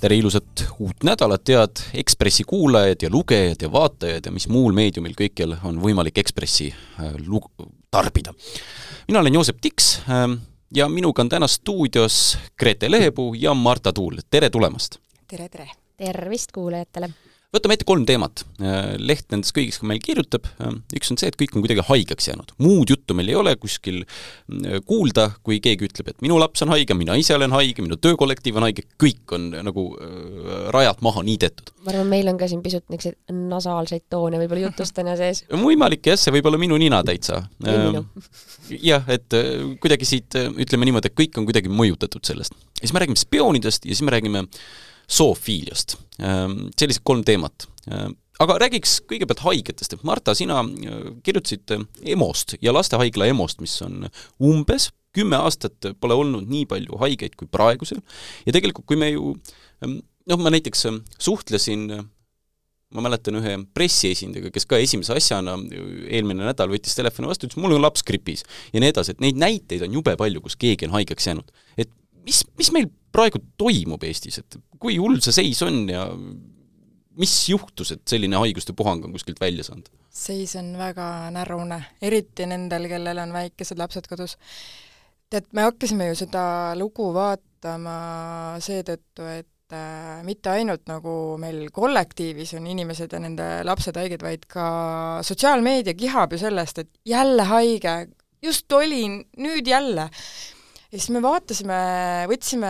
tere ilusat uut nädalat, head Ekspressi kuulajad ja lugejad ja vaatajad ja mis muul meediumil kõikjal on võimalik Ekspressi äh, lug-, tarbida. mina olen Joosep Tiks äh, ja minuga on täna stuudios Grete Lehepuu ja Marta Tuul, tere tulemast! tere, tere! tervist kuulajatele! Võtame ette kolm teemat. Äh, leht nendest kõigist meil kirjutab, äh, üks on see, et kõik on kuidagi haigeks jäänud. muud juttu meil ei ole kuskil äh, kuulda, kui keegi ütleb, et minu laps on haige, mina ise olen haige, minu töökollektiiv on haige, kõik on nagu rajalt maha niidetud. ma arvan, meil on ka siin pisut niisuguseid nasaalseid toone võib-olla jutust täna sees. võimalik jah, see võib olla minu nina täitsa. jah, et kuidagi siit ütleme niimoodi, et kõik on kuidagi mõjutatud sellest. ja siis me räägime spioonidest ja siis me räägime äh, zoofiiliast. Ehm, sellised kolm teemat. Ehm, aga räägiks kõigepealt haigetest, et Marta, sina äh, kirjutasid äh, EMO-st ja lastehaigla EMO-st, mis on umbes kümme aastat pole olnud nii palju haigeid kui praegusel ja tegelikult, kui me ju ehm, noh, ma näiteks suhtlesin ma mäletan ühe pressiesindajaga, kes ka esimese asjana eelmine nädal võttis telefoni vastu, ütles mul on laps gripis ja nii edasi, et neid näiteid on jube palju, kus keegi on haigeks jäänud. et mis, mis meil praegu toimub Eestis, et kui hull see seis on ja mis juhtus, et selline haiguste puhang on kuskilt välja saanud? seis on väga närune, eriti nendel, kellel on väikesed lapsed kodus. tead, me hakkasime ju seda lugu vaatama seetõttu, et äh, mitte ainult nagu meil kollektiivis on inimesed ja nende lapsed haiged, vaid ka sotsiaalmeedia kihab ju sellest, et jälle haige, just olin, nüüd jälle ja siis me vaatasime, võtsime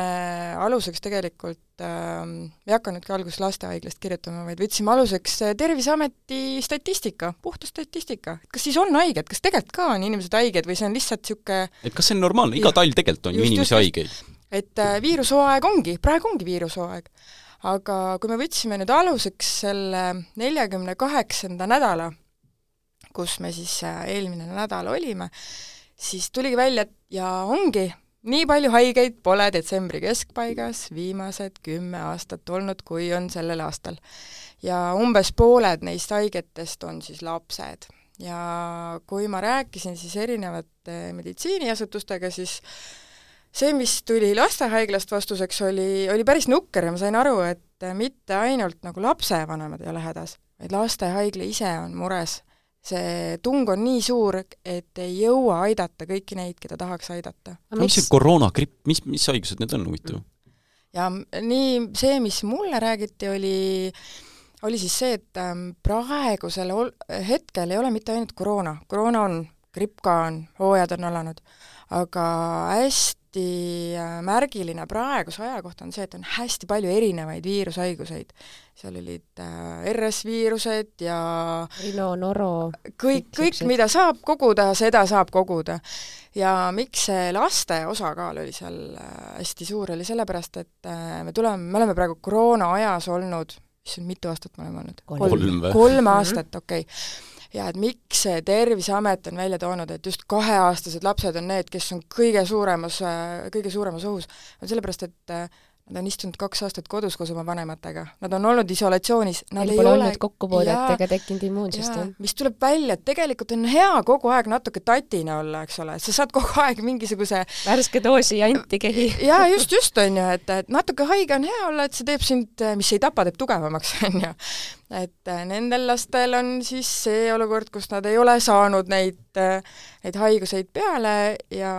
aluseks tegelikult äh,, ei hakanudki alguses lastehaiglast kirjutama, vaid võtsime aluseks äh, Terviseameti statistika, puhta statistika. kas siis on haiged, kas tegelikult ka on inimesed haiged või see on lihtsalt niisugune et kas see on normaalne, iga talv tegelikult on ju inimesi just, haigeid? et äh, viirushooaeg ongi, praegu ongi viirushooaeg. aga kui me võtsime nüüd aluseks selle neljakümne kaheksanda nädala, kus me siis äh, eelmine nädal olime, siis tuligi välja, et ja ongi, nii palju haigeid pole detsembri keskpaigas viimased kümme aastat olnud, kui on sellel aastal. ja umbes pooled neist haigetest on siis lapsed. ja kui ma rääkisin siis erinevate meditsiiniasutustega, siis see, mis tuli lastehaiglast vastuseks, oli, oli päris nukker ja ma sain aru, et mitte ainult nagu lapsevanemad ei ole hädas, vaid lastehaigla ise on mures see tung on nii suur, et ei jõua aidata kõiki neid, keda tahaks aidata. no mis see koroonagripp, mis, mis haigused need on, huvitav? ja nii, see, mis mulle räägiti, oli oli siis see, et ähm, praegusel ol-, hetkel ei ole mitte ainult koroona, koroona on, gripp ka on, hooajad on alanud, aga hästi hästi äh, märgiline praeguse aja kohta on see, et on hästi palju erinevaid viirushaiguseid. seal olid äh, RS-viirused ja Rino, Noro kõik, kõik, mida saab koguda, seda saab koguda. ja miks see laste osakaal oli seal äh, hästi suur, oli sellepärast, et me tuleme, me oleme praegu koroona ajas olnud, issand, mitu aastat me oleme olnud? kolm, kolm, kolm aastat, okei okay ja et miks see Terviseamet on välja toonud, et just kaheaastased lapsed on need, kes on kõige suuremas, kõige suuremas ohus, on sellepärast, et Nad on istunud kaks aastat kodus koos oma vanematega, nad on olnud isolatsioonis, nad Neil ei ole kokkupuudet ega tekkinud immuunsust, mis tuleb välja, et tegelikult on hea kogu aeg natuke tatine olla, eks ole, sa saad kogu aeg mingisuguse värske doosi antikehi. jaa, just, just, on ju, et, et natuke haige on hea olla, et see teeb sind, mis ei tapa, teeb tugevamaks, on ju. Et äh, nendel lastel on siis see olukord, kus nad ei ole saanud neid, äh, neid haiguseid peale ja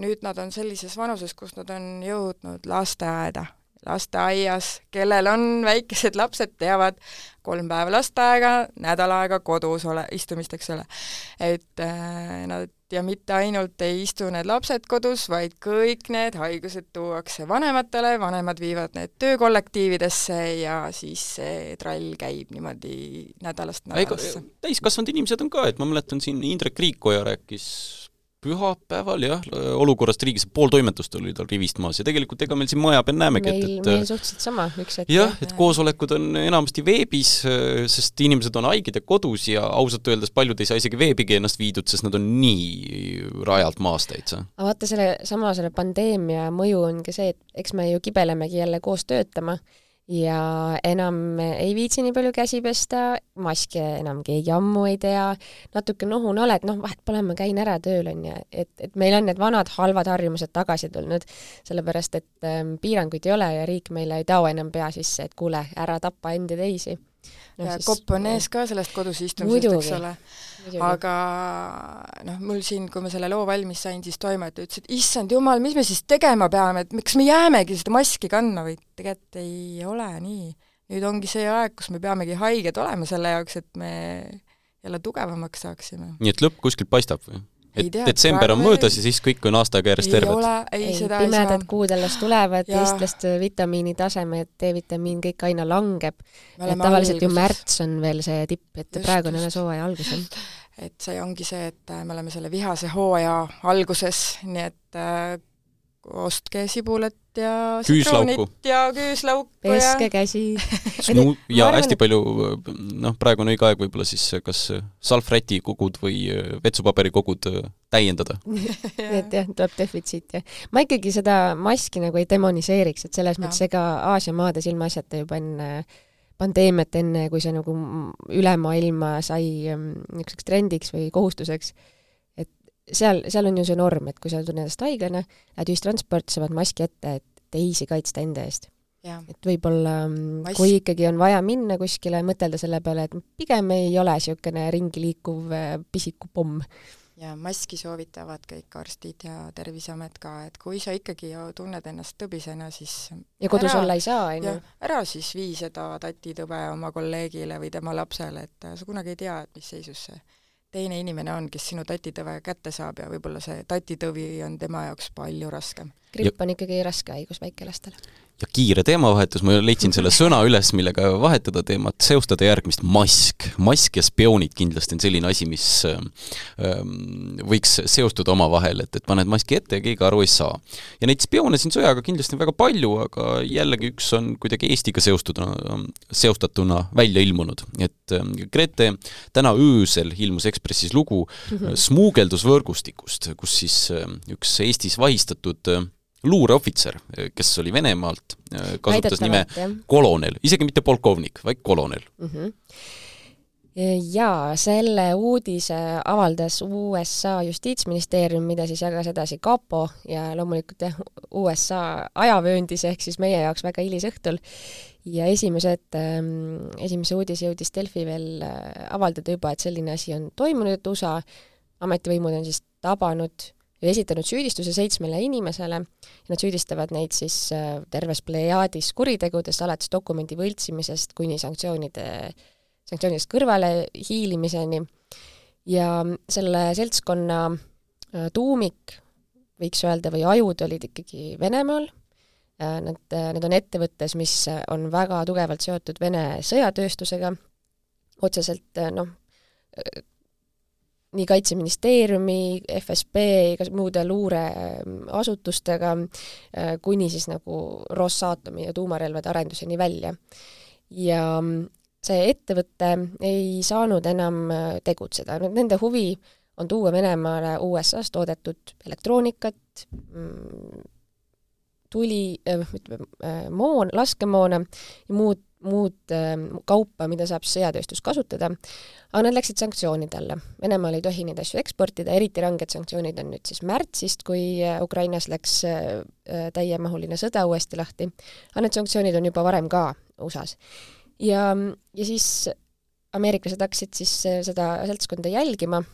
nüüd nad on sellises vanuses, kus nad on jõudnud lasteaeda lasteaias, kellel on väikesed lapsed, teavad, kolm päeva lasteaega, nädal aega kodus ole, istumist, eks ole. et äh, nad ja mitte ainult ei istu need lapsed kodus, vaid kõik need haigused tuuakse vanematele, vanemad viivad need töökollektiividesse ja siis see trall käib niimoodi nädalast nädalasse. täiskasvanud inimesed on ka, et ma mäletan siin Indrek Riikoja rääkis pühapäeval jah, olukorrast riigis, pool toimetust oli tal rivist maas ja tegelikult ega meil siin maja peal näemegi, et, et meil suhteliselt sama üks hetk. jah, et koosolekud on enamasti veebis, sest inimesed on haiged ja kodus ja ausalt öeldes paljud ei saa isegi veebigi ennast viidud, sest nad on nii rajalt maas täitsa. aga vaata, selle sama, selle pandeemia mõju on ka see, et eks me ju kibelemegi jälle koos töötama ja enam ei viitsi nii palju käsi pesta, maske enam keegi ammu ei tea, natuke nohune oled, noh, vahet pole, ma käin ära tööl, on ju, et, et meil on need vanad halvad harjumused tagasi tulnud, sellepärast et ähm, piiranguid ei ole ja riik meile ei tao enam pea sisse, et kuule, ära tapa end ja teisi siis, kopp on ees ka sellest kodus istumisest, eks ole. aga noh, mul siin, kui ma selle loo valmis sain, siis toimetaja ütles, et issand jumal, mis me siis tegema peame, et miks me jäämegi seda maski kandma või tegelikult ei ole nii. nüüd ongi see aeg, kus me peamegi haiged olema selle jaoks, et me jälle tugevamaks saaksime. nii et lõpp kuskilt paistab või? Et tea, detsember on möödas ja siis kõik on aastaga järjest terved. ei, ei, pimedad kuud alles tulevad, eestlaste vitamiinitasemed, D-vitamiin, kõik aina langeb. et tavaliselt alguses. ju märts on veel see tipp, et just, praegu on alles hooaja algus, jah. et see ongi see, et me oleme selle vihase hooaja alguses, nii et äh, ostke sibulat ja küüslauku ja küüslauku peske käsi Snu- ja arvan, hästi palju, noh, praegu on õige aeg võib-olla siis kas salvräti kogud või vetsupaberi kogud täiendada et jah, tuleb defitsiit, jah. ma ikkagi seda maski nagu ei demoniseeriks, et selles ja. mõttes ega Aasia maades ilmaasjata juba enne pandeemiat, enne kui see nagu üle maailma sai niisuguseks trendiks või kohustuseks, seal, seal on ju see norm, et kui sa tunned ennast haigena, lähed ühistransporti, sa paned maski ette, et teisi kaitsta enda eest. et võib-olla mm, Mask... kui ikkagi on vaja minna kuskile, mõtelda selle peale, et pigem ei ole niisugune ringi liikuv äh, pisikupomm. ja maski soovitavad kõik arstid ja Terviseamet ka, et kui sa ikkagi tunned ennast tõbisena, siis ja kodus ära, olla ei saa, on ju. ära siis vii seda tatitõbe oma kolleegile või tema lapsele, et sa kunagi ei tea, et mis seisus see teine inimene on, kes sinu tatitõve kätte saab ja võib-olla see tatitõvi on tema jaoks palju raskem. gripp on ikkagi raske haigus väikelastel ja kiire teemavahetus, ma leidsin selle sõna üles, millega vahetada teemat, seostada järgmist, mask. mask ja spioonid kindlasti on selline asi, mis ähm, võiks seostuda omavahel, et, et paned maski ette ja keegi aru ei saa. ja neid spioone siin sõjaga kindlasti on väga palju, aga jällegi üks on kuidagi Eestiga seostuda, seostatuna välja ilmunud. et ähm, Grete, täna öösel ilmus Ekspressis lugu mm -hmm. smuugeldusvõrgustikust, kus siis äh, üks Eestis vahistatud äh, luureohvitser, kes oli Venemaalt, kasutas nime kolonel, isegi mitte polkovnik, vaid kolonel mm. -hmm jaa, selle uudise avaldas USA justiitsministeerium, mida siis jagas edasi kapo ja loomulikult jah, USA ajavööndis, ehk siis meie jaoks väga hilisõhtul. ja esimesed, ähm, esimese uudise jõudis Delfi veel äh, avaldada juba, et selline asi on toimunud, et USA ametivõimud on siis tabanud ja esitanud süüdistuse seitsmele inimesele. Ja nad süüdistavad neid siis äh, terves plejaadis kuritegudest, alates dokumendi võltsimisest kuni sanktsioonide, sanktsioonidest kõrvale hiilimiseni. ja selle seltskonna äh, tuumik, võiks öelda, või ajud olid ikkagi Venemaal, äh, Nad, need on ettevõttes, mis on väga tugevalt seotud Vene sõjatööstusega, otseselt noh, nii Kaitseministeeriumi, FSB, igas muude luureasutustega, äh, kuni siis nagu Rossatomi ja tuumarelvade arenduseni välja. ja see ettevõte ei saanud enam äh, tegutseda, nende huvi on tuua Venemaale USA-s toodetud elektroonikat, mm, tuli, äh, ütleme, moon, laskemoona ja muud muud äh, kaupa, mida saab sõjatööstus kasutada, aga nad läksid sanktsioonide alla. Venemaal ei tohi neid asju eksportida, eriti ranged sanktsioonid on nüüd siis märtsist, kui äh, Ukrainas läks äh, täiemahuline sõda uuesti lahti, aga need sanktsioonid on juba varem ka USA-s. ja, ja siis ameeriklased hakkasid siis seda seltskonda jälgima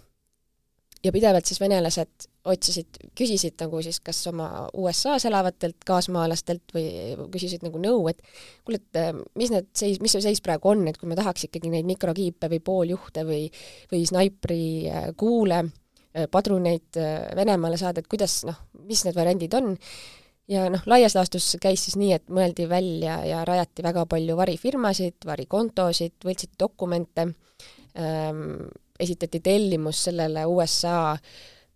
ja pidevalt siis venelased otsisid, küsisid nagu siis kas oma USA-s elavatelt kaasmaalastelt või küsisid nagu nõu, et kuule, et äh, mis need seis, mis see seis praegu on, et kui me tahaks ikkagi neid mikrokiipe või pooljuhte või, või snaipri äh, kuule, äh, padruneid Venemaale saada, et kuidas noh, mis need variandid on, ja noh, laias laastus käis siis nii, et mõeldi välja ja rajati väga palju varifirmasid, varikontosid, võltsiti dokumente ähm,, esitati tellimus sellele USA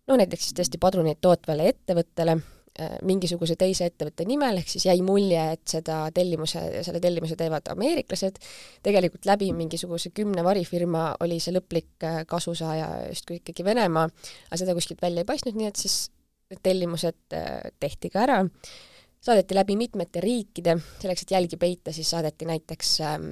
no näiteks siis tõesti padruneid tootvale ettevõttele äh, mingisuguse teise ettevõtte nimel, ehk siis jäi mulje, et seda tellimuse, selle tellimuse teevad ameeriklased, tegelikult läbi mingisuguse kümne varifirma oli see lõplik äh, kasusaaja justkui ikkagi Venemaa, aga seda kuskilt välja ei paistnud, nii et siis need tellimused äh, tehti ka ära. saadeti läbi mitmete riikide, selleks, et jälgi peita, siis saadeti näiteks ähm,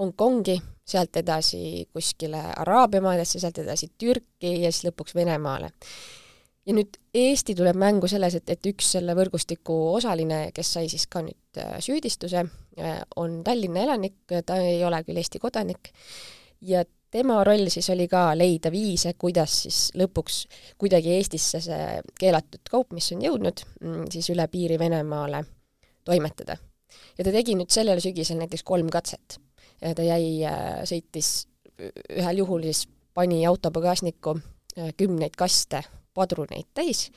Hongkongi, sealt edasi kuskile Araabia maadesse, sealt edasi Türki ja siis lõpuks Venemaale. ja nüüd Eesti tuleb mängu selles, et, et üks selle võrgustiku osaline, kes sai siis ka nüüd äh, süüdistuse, äh, on Tallinna elanik, ta ei ole küll Eesti kodanik, ja tema roll siis oli ka leida viise, kuidas siis lõpuks kuidagi Eestisse see keelatud kaup, mis on jõudnud, mm, siis üle piiri Venemaale toimetada. ja ta tegi nüüd sellel sügisel näiteks kolm katset. Ta jäi, äh, sõitis ühel juhul siis, pani auto pagasnikku äh, kümneid kaste padruneid täis,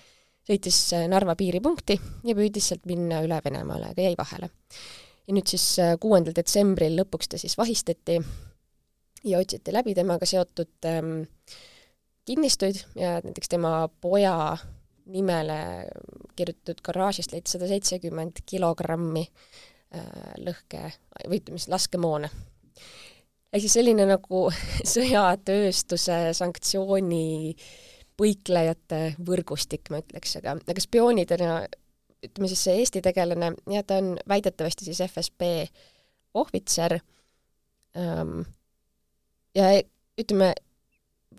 sõitis äh, Narva piiripunkti ja püüdis sealt minna üle Venemaale, aga jäi vahele. ja nüüd siis kuuendal detsembril lõpuks ta siis vahistati ja otsiti läbi temaga seotud ähm, kinnistuid ja näiteks tema poja nimele kirjutatud garaažist leiti sada seitsekümmend kilogrammi äh, lõhke või ütleme siis laskemoona. Ehk siis selline nagu sõjatööstuse sanktsiooni põiklejate võrgustik, ma ütleks, aga, aga spioonidena ütleme siis see Eesti tegelane, jah, ta on väidetavasti siis FSB ohvitser ähm,, ja ütleme,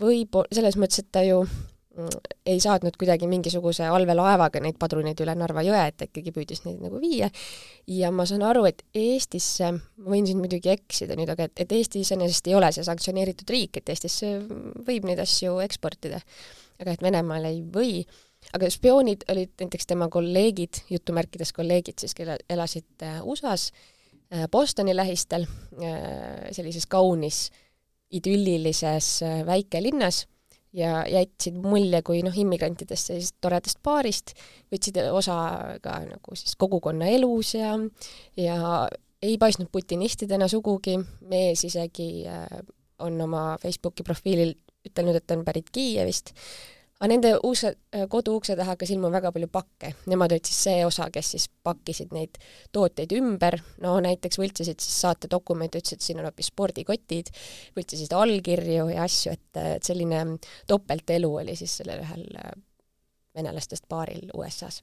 võib, selles mõttes, et ta ju ei saatnud kuidagi mingisuguse allveelaevaga neid padruneid üle Narva jõe, et ta ikkagi püüdis neid nagu viia, ja ma saan aru, et Eestisse, ma võin siin muidugi eksida nüüd, aga et, et Eesti iseenesest ei ole see sanktsioneeritud riik, et Eestisse võib neid asju eksportida. aga et Venemaale ei või, aga spioonid olid näiteks tema kolleegid, jutumärkides kolleegid siis, kelle elasid äh, USA-s, äh, Bostoni lähistel, äh, sellises kaunis idüllilises väikelinnas ja jätsid mulje kui noh, immigrantidest sellisest toredast paarist, võtsid osa ka nagu siis kogukonna elus ja ja ei paistnud putinistidena sugugi, mees isegi äh, on oma Facebooki profiilil ütelnud, et on pärit Kiievist, aga nende ukse, kodu ukse taha hakkas ilmuma väga palju pakke. Nemad olid siis see osa, kes siis pakkisid neid tooteid ümber, no näiteks võltsisid siis saatedokumente, ütlesid, siin on hoopis spordikotid, võltsisid allkirju ja asju, et, et selline topeltelu oli siis sellel ühel venelastest paaril USA-s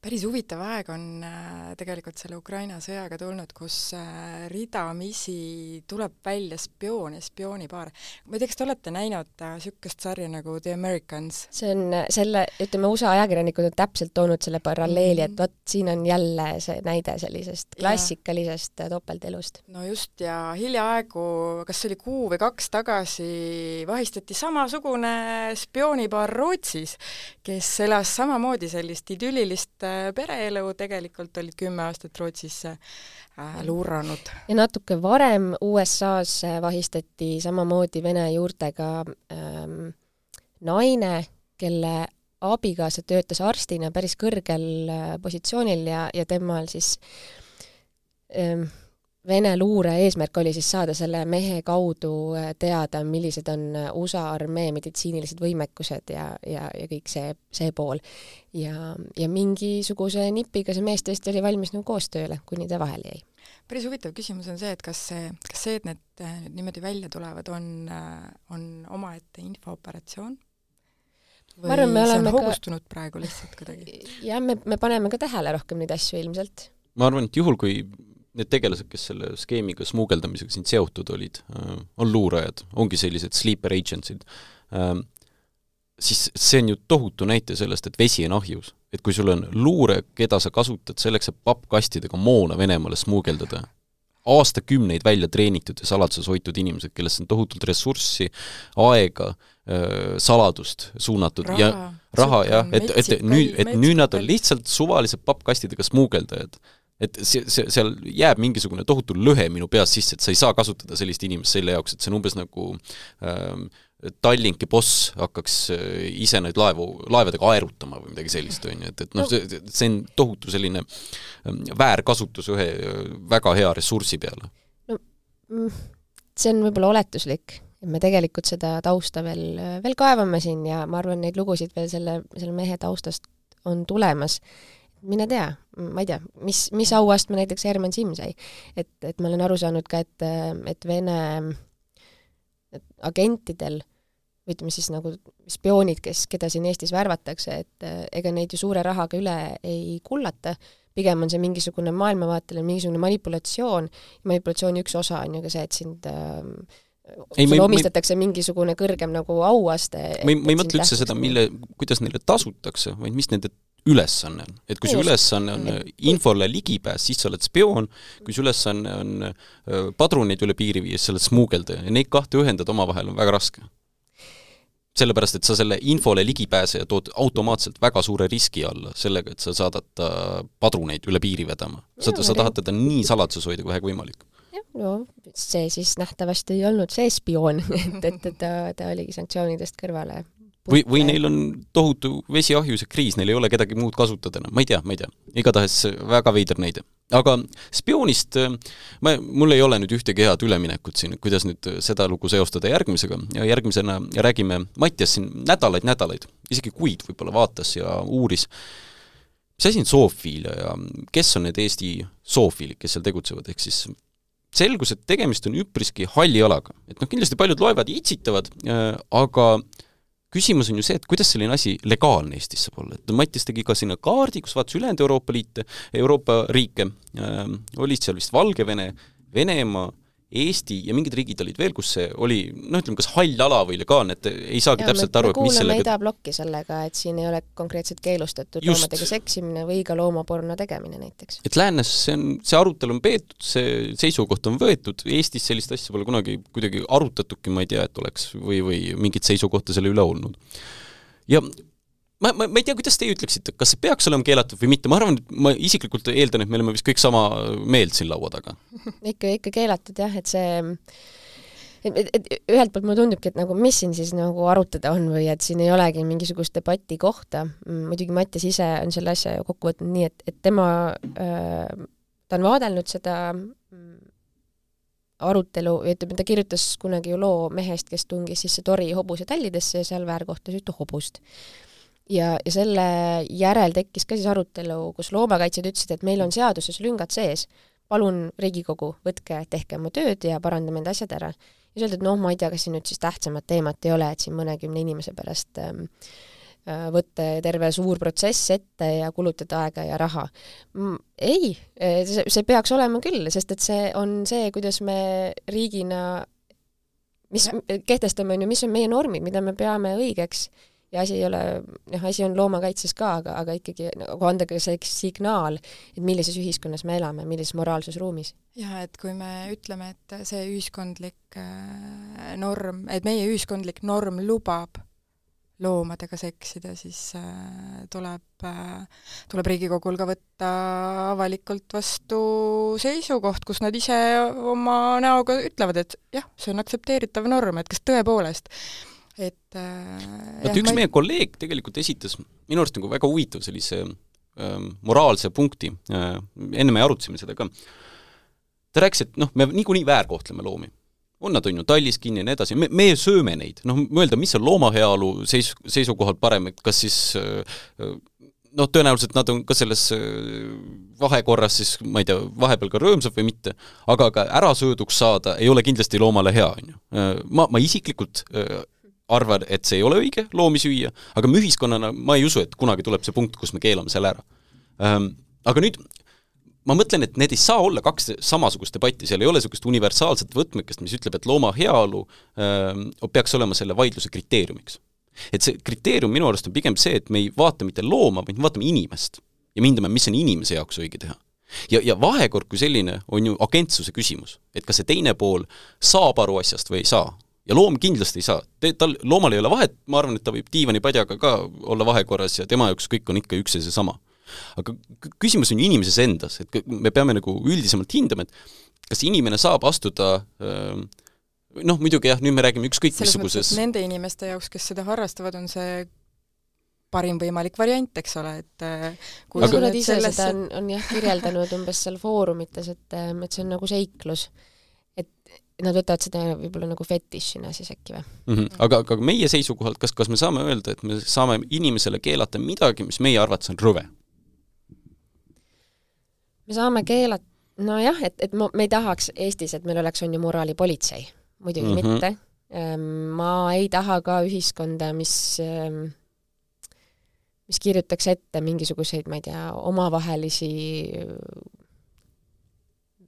päris huvitav aeg on äh, tegelikult selle Ukraina sõjaga tulnud, kus äh, ridamisi tuleb välja spioon ja spioonipaar. ma ei tea, kas te olete näinud niisugust äh, sarja nagu The Americans? see on selle, ütleme, USA ajakirjanikud on täpselt toonud selle paralleeli et vot siin on jälle see näide sellisest klassikalisest topeltelust. no just, ja hiljaaegu, kas see oli kuu või kaks tagasi, vahistati samasugune spioonipaar Rootsis, kes elas samamoodi sellist idüllilist pereelu, tegelikult olid kümme aastat Rootsis äh, luuranud. ja natuke varem USA-s äh, vahistati samamoodi vene juurtega ähm, naine, kelle abikaasa töötas arstina päris kõrgel positsioonil ja, ja temal siis ähm, Vene luure eesmärk oli siis saada selle mehe kaudu äh, teada, millised on äh, USA armee meditsiinilised võimekused ja, ja, ja kõik see, see pool. ja, ja mingisuguse nipiga see mees tõesti oli valmis nagu koostööle, kuni ta vahele jäi. päris huvitav küsimus on see, et kas see, kas see, et need äh, nüüd niimoodi välja tulevad, on, on omaette infooperatsioon? või arvan, see on hoogustunud ka... praegu lihtsalt kuidagi? jah, me, me paneme ka tähele rohkem neid asju ilmselt. ma arvan, et juhul, kui need tegelased, kes selle skeemiga smuugeldamisega siin seotud olid, äh, on luurajad, ongi sellised sleeper agents'id, ähm, siis see on ju tohutu näite sellest, et vesi on ahjus. et kui sul on luure, keda sa kasutad selleks, et pappkastidega moona Venemaale smuugeldada, aastakümneid välja treenitud ja saladuses hoitud inimesed, kellesse on tohutult ressurssi, aega, äh, saladust suunatud raha, ja raha jah, et, et nüüd, et nüüd nad on lihtsalt suvalised pappkastidega smuugeldajad et see, see, seal jääb mingisugune tohutu lõhe minu peas sisse, et sa ei saa kasutada sellist inimest selle jaoks, et see on umbes nagu ähm, Tallinki boss hakkaks äh, ise neid laevu, laevadega aerutama või midagi sellist, on ju, et, et noh, see, see on tohutu selline ähm, väärkasutus ühe äh, väga hea ressursi peale. no mm, see on võib-olla oletuslik, et me tegelikult seda tausta veel, veel kaevame siin ja ma arvan, neid lugusid veel selle, selle mehe taustast on tulemas mine tea, ma ei tea, mis, mis auastme näiteks Herman Simm sai. et, et ma olen aru saanud ka, et, et Vene et agentidel ütleme siis nagu spioonid, kes, keda siin Eestis värvatakse, et ega neid ju suure rahaga üle ei kullata, pigem on see mingisugune maailmavaateline, mingisugune manipulatsioon, manipulatsiooni üks osa on ju ka see, et sind äh, ei, sulle omistatakse ma, mingisugune kõrgem nagu auaste. ma ei, ma ei mõtle üldse seda, mille, kuidas neile tasutakse, vaid mis nende ülesanne on. et kui su ülesanne on infole ligipääs, siis sa oled spioon, kui su ülesanne on äh, padruneid üle piiri viia, siis sa oled smuugeldaja ja neid kahte ühendada omavahel on väga raske. sellepärast, et sa selle infole ligipääseja tood automaatselt väga suure riski alla sellega, et sa saadad ta padruneid üle piiri vedama. sa, sa tahad teda nii saladuses hoida kui vähegi võimalik no see siis nähtavasti ei olnud see spioon et, et, et ta, ta oligi sanktsioonidest kõrvale või, või neil on tohutu vesiahjus ja kriis, neil ei ole kedagi muud kasutada enam, ma ei tea, ma ei tea. igatahes väga veider näide. aga spioonist ma, mul ei ole nüüd ühtegi head üleminekut siin, kuidas nüüd seda lugu seostada järgmisega ja järgmisena räägime, Mattias siin nädalaid-nädalaid, isegi kuid võib-olla vaatas ja uuris, mis asi on zoofiilia ja kes on need Eesti zoofiilid, kes seal tegutsevad, ehk siis selgus, et tegemist on üpriski halli alaga. et noh, kindlasti paljud loevad ja itsitavad äh,, aga äh, küsimus on ju see, et kuidas selline asi legaalne Eestis saab olla, et Mattias tegi ka sinna kaardi, kus vaatas ülejäänud Euroopa liite, Euroopa riike. Äh,, olid seal vist Valgevene, Venemaa, Eesti ja mingid riigid olid veel, kus see oli noh, ütleme kas hall ala või legaalne, et ei saagi ja, täpselt aru, et mis sellega idablokki sellega, et siin ei ole konkreetselt keelustatud Just. loomadega seksimine või ka loomaporno tegemine näiteks. et läänes see on, see arutelu on peetud, see seisukoht on võetud, Eestis sellist asja pole kunagi kuidagi arutatudki, ma ei tea, et oleks või, või mingit seisukohta selle üle olnud. ja ma, ma, ma ei tea, kuidas teie ütleksite, kas see peaks olema keelatud või mitte, ma arvan, et ma isiklikult eeldan, et me oleme vist kõik sama meelt siin laua taga. ikka, ikka keelatud jah, et see et, et, et ühelt poolt mulle tundubki, et nagu mis siin siis nagu arutada on või et siin ei olegi mingisugust debati kohta, muidugi Mattias ise on selle asja ju kokku võtnud nii, et, et tema äh,, ta on vaadelnud seda mm, arutelu, ütleme, ta kirjutas kunagi ju loo mehest, kes tungis sisse tori hobuse tallidesse ja seal väärkohtas ühte hobust ja, ja selle järel tekkis ka siis arutelu, kus loomakaitsjad ütlesid, et meil on seaduses lüngad sees, palun Riigikogu, võtke, tehke oma tööd ja parandame need asjad ära. ja siis öeldi, et noh, ma ei tea, kas siin nüüd siis tähtsamat teemat ei ole, et siin mõnekümne inimese pärast ähm, äh, võtta terve suur protsess ette ja kulutada aega ja raha. ei, see, see peaks olema küll, sest et see on see, kuidas me riigina mis, kehtestame, on ju, mis on meie normid, mida me peame õigeks ja asi ei ole, noh, asi on loomakaitses ka, aga, aga ikkagi nagu anda ka see signaal, et millises ühiskonnas me elame, millises moraalses ruumis. jah, et kui me ütleme, et see ühiskondlik äh, norm, et meie ühiskondlik norm lubab loomadega seksida, siis äh, tuleb äh,, tuleb Riigikogul ka võtta avalikult vastu seisukoht, kus nad ise oma näoga ütlevad, et jah, see on aktsepteeritav norm, et kas tõepoolest et äh, vot üks ma... meie kolleeg tegelikult esitas minu arust nagu väga huvitav sellise äh, moraalse punkti äh,, enne me arutasime seda ka, ta rääkis, et noh, me niikuinii väärkohtleme loomi. on nad, on ju, tallis kinni ja nii edasi, me, meie sööme neid, noh, mõelda, mis on looma heaolu seis, seisukohalt parem, et kas siis äh, noh, tõenäoliselt nad on ka selles äh, vahekorras siis, ma ei tea, vahepeal ka rõõmsad või mitte, aga ka ärasööduks saada ei ole kindlasti loomale hea, on ju. Äh, ma, ma isiklikult arvan, et see ei ole õige loomi süüa, aga me ühiskonnana, ma ei usu, et kunagi tuleb see punkt, kus me keelame selle ära ähm,. Aga nüüd ma mõtlen, et need ei saa olla kaks samasugust debatti, seal ei ole niisugust universaalset võtmekest, mis ütleb, et looma heaolu ähm, peaks olema selle vaidluse kriteeriumiks. et see kriteerium minu arust on pigem see, et me ei vaata mitte looma, vaid me vaatame inimest ja me hindame, mis on inimese jaoks õige teha ja, ja vahekord kui selline on ju agentsuse küsimus, et kas see teine pool saab aru asjast või ei saa ja loom kindlasti ei saa, tal, loomal ei ole vahet, ma arvan, et ta võib diivanipadjaga ka olla vahekorras ja tema jaoks kõik on ikka üks ja seesama. aga küsimus on ju inimeses endas, et me peame nagu üldisemalt hindama, et kas inimene saab astuda noh, muidugi jah, nüüd me räägime ükskõik selles missuguses nende inimeste jaoks, kes seda harrastavad, on see parim võimalik variant, eks ole, et kui aga... nad ise sellesse... seda on, on jah kirjeldanud umbes seal foorumites, et, et see on nagu seiklus nad võtavad seda võib-olla nagu fetišina siis äkki või mm? -hmm. aga, aga meie seisukohalt, kas, kas me saame öelda, et me saame inimesele keelata midagi, mis meie arvates on rõve? me saame keelata, nojah, et, et ma, me ei tahaks Eestis, et meil oleks, on ju, moraalipolitsei. muidugi mm -hmm. mitte, Ähm, ma ei taha ka ühiskonda, mis ähm, mis kirjutaks ette mingisuguseid, ma ei tea, omavahelisi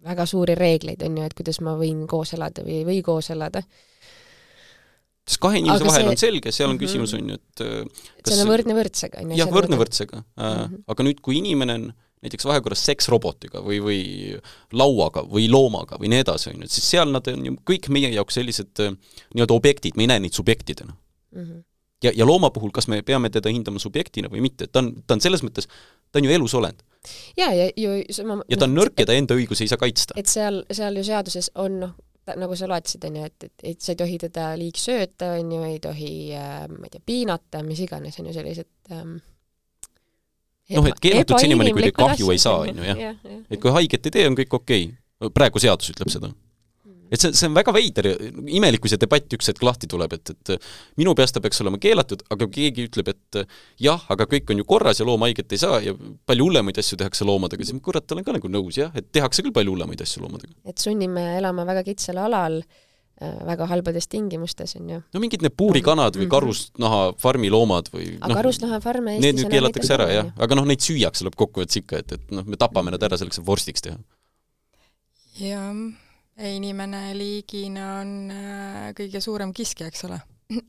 väga suuri reegleid, on ju, et kuidas ma võin koos elada või ei või koos elada. sest kahe inimese vahel see... on selge, seal on mm -hmm. küsimus, on ju, et äh, kas see on võrdne võrdsega, on ju. jah, võrdne võrdsega mm. -hmm. aga nüüd, kui inimene on näiteks vahekorras seksrobotiga või, või lauaga või loomaga või nii edasi, on ju, et siis seal nad on ju kõik meie jaoks sellised äh, nii-öelda objektid, me ei näe neid subjektidena mm. -hmm. ja, ja looma puhul, kas me peame teda hindama subjektina või mitte, ta on, ta on selles mõttes, ta on ju elusolend. jaa, ja ju ma ja ta on nõrk ja ta enda õigusi ei saa kaitsta. et seal, seal ju seaduses on noh, nagu sa loetlesid, on ju, et, et, et sa ei tohi teda liigsööta, on ju, ei tohi äh, ma ei tea, piinata, mis iganes, on ju sellised ähm, noh, et keelatud senimaani, kui kahju ei saa, on ju, jah. et kui haiget ei tee, on kõik okei okay.. praegu seadus ütleb seda et see, see on väga veider ja imelik, kui see debatt üks hetk lahti tuleb, et, et minu peas ta peaks olema keelatud, aga keegi ütleb, et jah, aga kõik on ju korras ja loom haiget ei saa ja palju hullemaid asju tehakse loomadega, siis kurat, olen ka nagu nõus jah, et tehakse küll palju hullemaid asju loomadega. et sunnime elama väga kitsal alal äh, väga halbades tingimustes, on ju. no mingid need puurikanad või mhm. karusnaha farmiloomad või aga no, karusnahafarme Eestis need nüüd keelatakse ära, jah, aga noh, neid süüakse lõppkokkuvõttes ikka, et, et noh, me tapame nad ära selleks, et vorstiks teha. jah inimene liigina on äh, kõige suurem kiskja, eks ole.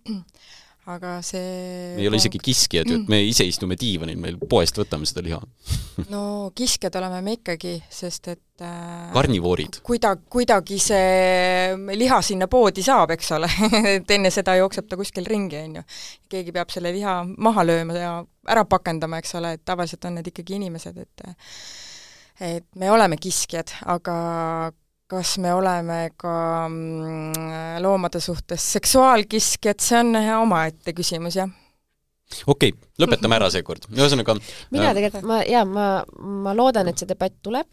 aga see me ei ole isegi kiskjad ju, et me ise istume diivanil, meil poest võtame seda liha no kiskjad oleme me ikkagi, sest et äh, karnivoorid. kuida-, kuidagi see liha sinna poodi saab, eks ole et enne seda jookseb ta kuskil ringi, on ju. keegi peab selle liha maha lööma ja ära pakendama, eks ole, et tavaliselt on need ikkagi inimesed, et et me oleme kiskjad, aga kas me oleme ka mm, loomade suhtes seksuaalkiskjad, see on omaette küsimus, jah. Okei okay,, lõpetame ära seekord, ühesõnaga mina äh, tegelikult, ma, jaa, ma, ma loodan, et see debatt tuleb.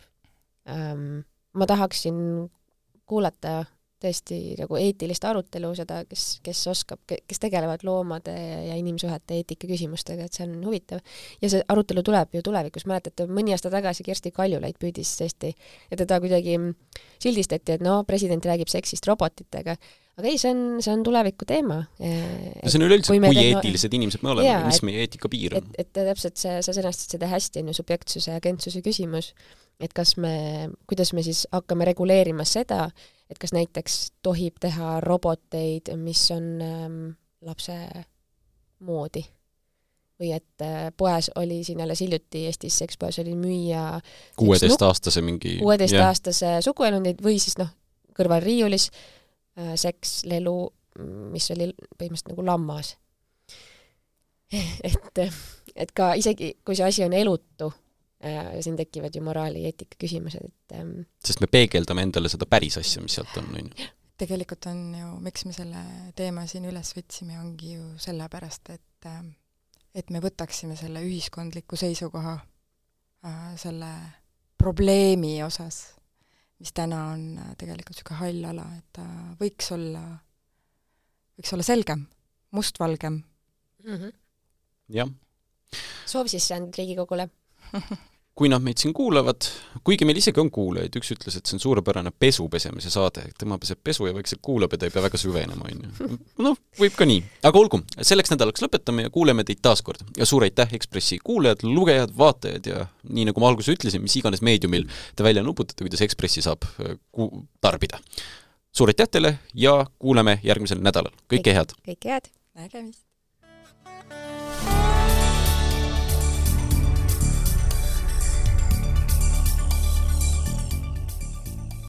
Ähm,, ma tahaksin kuulata tõesti nagu eetilist arutelu, seda, kes, kes oskab, kes tegelevad loomade ja inimsuhete eetika küsimustega, et see on huvitav. ja see arutelu tuleb ju tulevikus, mäletate, mõni aasta tagasi Kersti Kaljulaid püüdis tõesti ja teda kuidagi sildistati, et no president räägib seksist robotitega, aga ei, see on, see on tuleviku teema. no see on üleüldse, kui, kui eetilised no, inimesed me oleme ja mis et, meie eetika piir on. et, et täpselt see, sa sõnastasid seda hästi, on ju, subjektsuse ja agentsuse küsimus, et kas me, kuidas me siis hakkame reguleerima seda, et kas näiteks tohib teha roboteid, mis on ähm, lapse moodi või et äh, poes oli siin alles hiljuti Eestis sekspoes oli müüa kuueteistaastase mingi kuueteistaastase suguelundid või siis noh, kõrval riiulis äh, seks, lelu, mis oli põhimõtteliselt nagu lammas. et, et ka isegi, kui see asi on elutu, Äh, ja siin tekivad ju moraali ja eetika küsimused, et ähm, sest me peegeldame endale seda päris asja, mis sealt on, on ju. tegelikult on ju, miks me selle teema siin üles võtsime, ongi ju sellepärast, et ähm, et me võtaksime selle ühiskondliku seisukoha äh, selle probleemi osas, mis täna on äh, tegelikult niisugune hall ala, et ta võiks olla, võiks olla selgem, mustvalgem mm. -hmm. jah. soov sisseanded Riigikogule kui nad meid siin kuulavad, kuigi meil isegi on kuulajaid, üks ütles, et see on suurepärane pesu pesemise saade, tema peseb pesu ja vaikselt kuulab ja ta ei pea väga süvenema, on ju. noh, võib ka nii. aga olgu, selleks nädalaks lõpetame ja kuuleme teid taas kord. ja suur aitäh Ekspressi kuulajad, lugejad, vaatajad ja nii, nagu ma alguses ütlesin, mis iganes meediumil te välja nuputate, kuidas Ekspressi saab äh, ku-, tarbida. suur aitäh teile ja kuuleme järgmisel nädalal, kõike head! kõike head! nägemist!